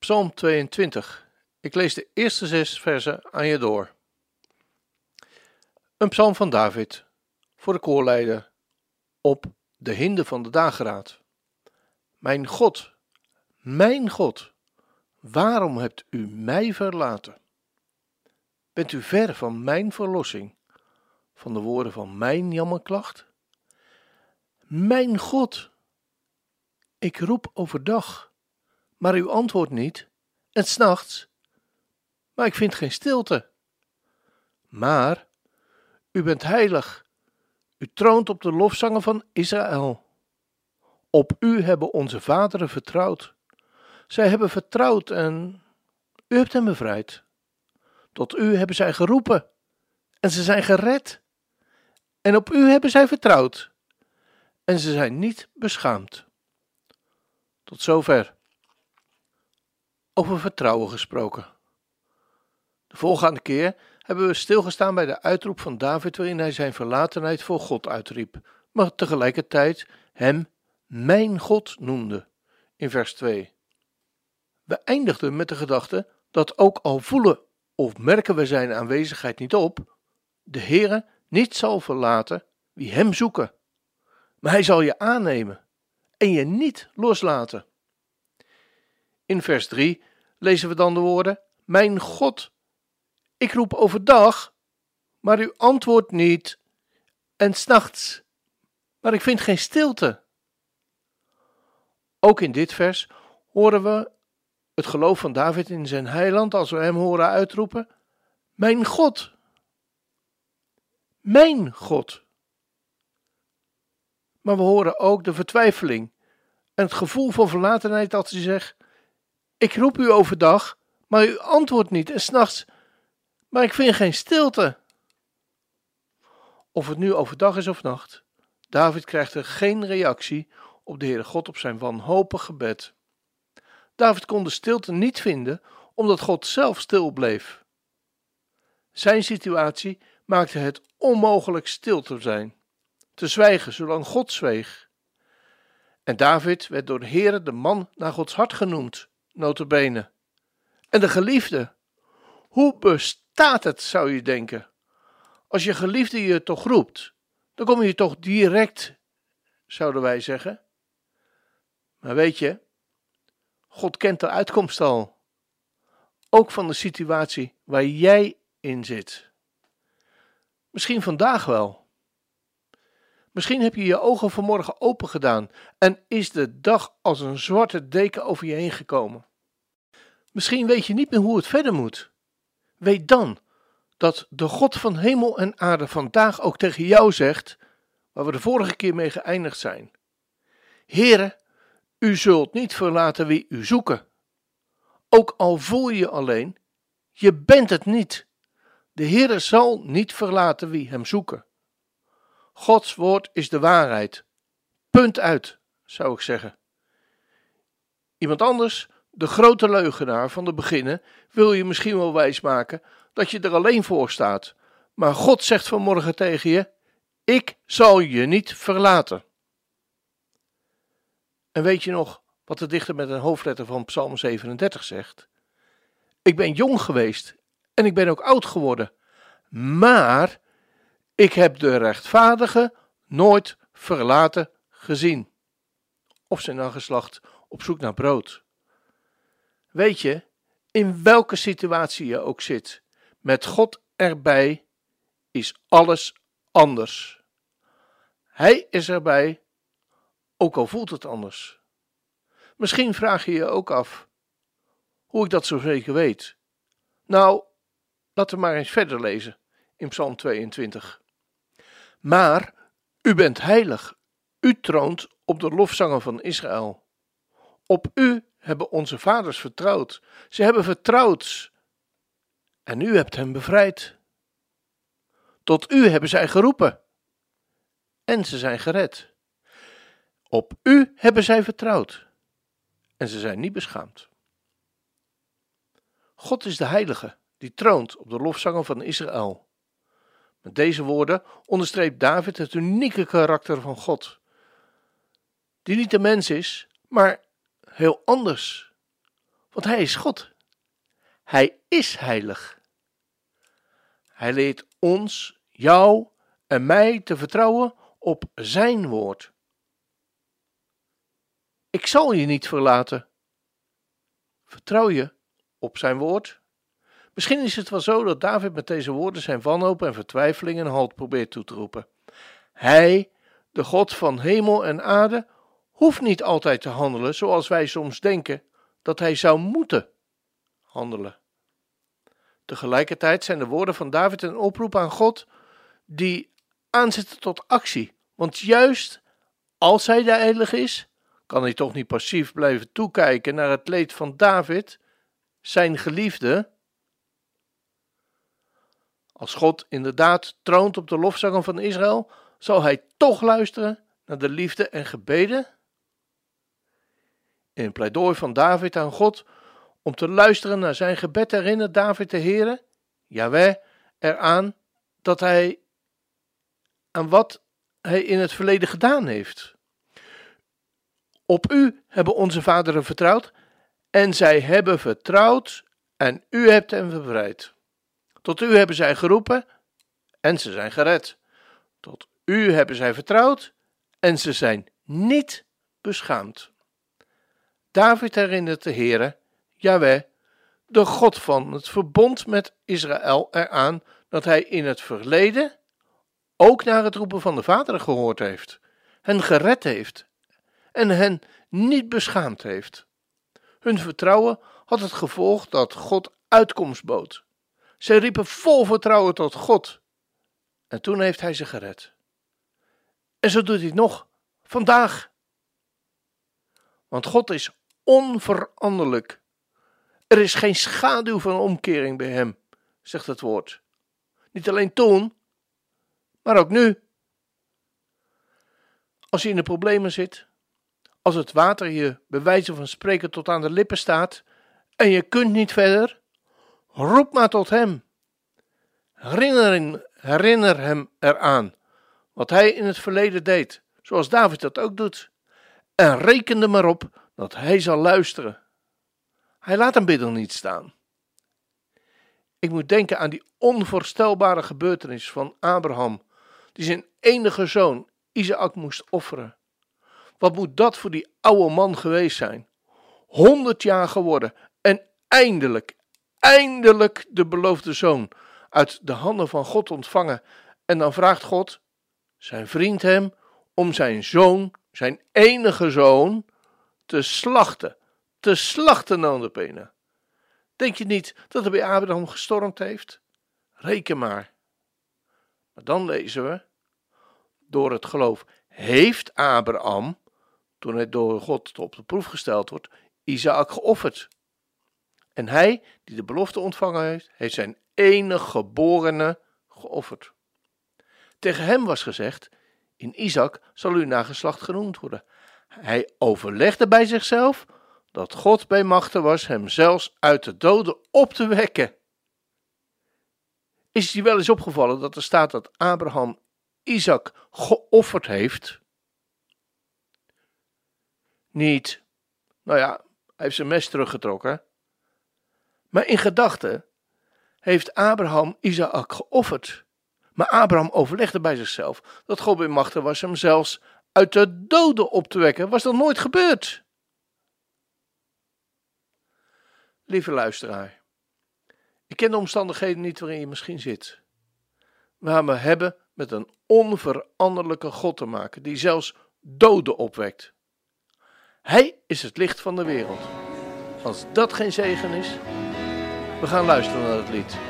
Psalm 22. Ik lees de eerste zes versen aan je door. Een psalm van David voor de koorleider op de hinde van de dageraad. Mijn God, mijn God, waarom hebt u mij verlaten? Bent u ver van mijn verlossing, van de woorden van mijn jammerklacht? Mijn God, ik roep overdag, maar u antwoordt niet, en s'nachts, maar ik vind geen stilte. Maar u bent heilig, u troont op de lofzangen van Israël. Op u hebben onze vaderen vertrouwd. Zij hebben vertrouwd en u hebt hen bevrijd. Tot u hebben zij geroepen en ze zijn gered. En op u hebben zij vertrouwd en ze zijn niet beschaamd. Tot zover. Over vertrouwen gesproken. De volgende keer hebben we stilgestaan bij de uitroep van David waarin hij zijn verlatenheid voor God uitriep, maar tegelijkertijd hem mijn God noemde in vers 2. We eindigden met de gedachte dat ook al voelen of merken we zijn aanwezigheid niet op, de Heere niet zal verlaten wie hem zoeken maar hij zal je aannemen en je niet loslaten. In vers 3 lezen we dan de woorden: Mijn God, ik roep overdag, maar u antwoordt niet, en s'nachts, maar ik vind geen stilte. Ook in dit vers horen we het geloof van David in zijn heiland als we hem horen uitroepen: Mijn God, mijn God. Maar we horen ook de vertwijfeling en het gevoel van verlatenheid dat hij zegt: Ik roep u overdag, maar u antwoordt niet, en s'nachts, maar ik vind geen stilte. Of het nu overdag is of nacht, David krijgt er geen reactie op de Heere God op zijn wanhopig gebed. David kon de stilte niet vinden, omdat God zelf stil bleef. Zijn situatie maakte het onmogelijk stil te zijn te zwijgen, zolang God zweeg. En David werd door de Heere de man naar Gods hart genoemd, notabene. En de geliefde. Hoe bestaat het, zou je denken? Als je geliefde je toch roept, dan kom je toch direct, zouden wij zeggen. Maar weet je, God kent de uitkomst al. Ook van de situatie waar jij in zit. Misschien vandaag wel. Misschien heb je je ogen vanmorgen open gedaan en is de dag als een zwarte deken over je heen gekomen. Misschien weet je niet meer hoe het verder moet. Weet dan dat de God van hemel en aarde vandaag ook tegen jou zegt, waar we de vorige keer mee geëindigd zijn. Heere, u zult niet verlaten wie u zoeken. Ook al voel je je alleen, je bent het niet. De Heere zal niet verlaten wie hem zoeken. Gods woord is de waarheid. Punt uit, zou ik zeggen. Iemand anders, de grote leugenaar van de beginnen, wil je misschien wel wijsmaken dat je er alleen voor staat. Maar God zegt vanmorgen tegen je: Ik zal je niet verlaten. En weet je nog wat de dichter met een hoofdletter van Psalm 37 zegt? Ik ben jong geweest en ik ben ook oud geworden. Maar ik heb de rechtvaardige nooit verlaten gezien. Of zijn nageslacht op zoek naar brood. Weet je, in welke situatie je ook zit, met God erbij is alles anders. Hij is erbij, ook al voelt het anders. Misschien vraag je je ook af hoe ik dat zo zeker weet. Nou, laten we maar eens verder lezen in Psalm 22. Maar u bent heilig, u troont op de lofzangen van Israël. Op u hebben onze vaders vertrouwd. Ze hebben vertrouwd. En u hebt hen bevrijd. Tot u hebben zij geroepen. En ze zijn gered. Op u hebben zij vertrouwd. En ze zijn niet beschaamd. God is de Heilige, die troont op de lofzangen van Israël. Met deze woorden onderstreept David het unieke karakter van God, die niet de mens is, maar heel anders. Want hij is God. Hij is heilig. Hij leert ons, jou en mij te vertrouwen op zijn woord. Ik zal je niet verlaten. Vertrouw je op zijn woord? Misschien is het wel zo dat David met deze woorden zijn wanhoop en vertwijfeling een halt probeert toe te roepen. Hij, de God van hemel en aarde, hoeft niet altijd te handelen zoals wij soms denken dat hij zou moeten handelen. Tegelijkertijd zijn de woorden van David een oproep aan God die aanzetten tot actie. Want juist als hij de heilige is, kan hij toch niet passief blijven toekijken naar het leed van David, zijn geliefde. Als God inderdaad troont op de lofzangen van Israël, zal hij toch luisteren naar de liefde en gebeden? In pleidooi van David aan God om te luisteren naar zijn gebed herinnert David de Heere, Jaweh, eraan dat hij aan wat hij in het verleden gedaan heeft. Op u hebben onze vaderen vertrouwd en zij hebben vertrouwd en u hebt hen bevrijd. Tot u hebben zij geroepen en ze zijn gered. Tot u hebben zij vertrouwd en ze zijn niet beschaamd. David herinnert de Heere, Jaweh, de God van het verbond met Israël eraan dat hij in het verleden ook naar het roepen van de Vader gehoord heeft, hen gered heeft en hen niet beschaamd heeft. Hun vertrouwen had het gevolg dat God uitkomst bood. Zij riepen vol vertrouwen tot God en toen heeft hij ze gered. En zo doet hij nog, vandaag. Want God is onveranderlijk. Er is geen schaduw van omkering bij hem, zegt het woord. Niet alleen toen, maar ook nu. Als je in de problemen zit, als het water je bij wijze van spreken tot aan de lippen staat en je kunt niet verder, roep maar tot hem. Herinner, hem eraan wat hij in het verleden deed, zoals David dat ook doet. En reken er maar op dat hij zal luisteren. Hij laat een bidder niet staan. Ik moet denken aan die onvoorstelbare gebeurtenis van Abraham, die zijn enige zoon Isaac moest offeren. Wat moet dat voor die oude man geweest zijn? Honderd jaar geworden en eindelijk, eindelijk de beloofde zoon uit de handen van God ontvangen. En dan vraagt God, zijn vriend hem, om zijn zoon, zijn enige zoon, te slachten. Te slachten, notabene. Denk je niet dat hij bij Abraham gestormd heeft? Reken maar. Maar dan lezen we, door het geloof heeft Abraham, toen hij door God op de proef gesteld wordt, Isaac geofferd. En hij, die de belofte ontvangen heeft, heeft zijn enige geborene geofferd. Tegen hem was gezegd: In Isaac zal uw nageslacht genoemd worden. Hij overlegde bij zichzelf dat God bij machten was hem zelfs uit de doden op te wekken. Is het je wel eens opgevallen dat er staat dat Abraham Isaac geofferd heeft? Niet, nou ja, hij heeft zijn mes teruggetrokken. Maar in gedachten heeft Abraham Isaac geofferd. Maar Abraham overlegde bij zichzelf dat God bij machten was hem zelfs uit de doden op te wekken. Was dat nooit gebeurd? Lieve luisteraar, ik ken de omstandigheden niet waarin je misschien zit. Maar we hebben met een onveranderlijke God te maken, die zelfs doden opwekt. Hij is het licht van de wereld. Als dat geen zegen is, we gaan luisteren naar het lied.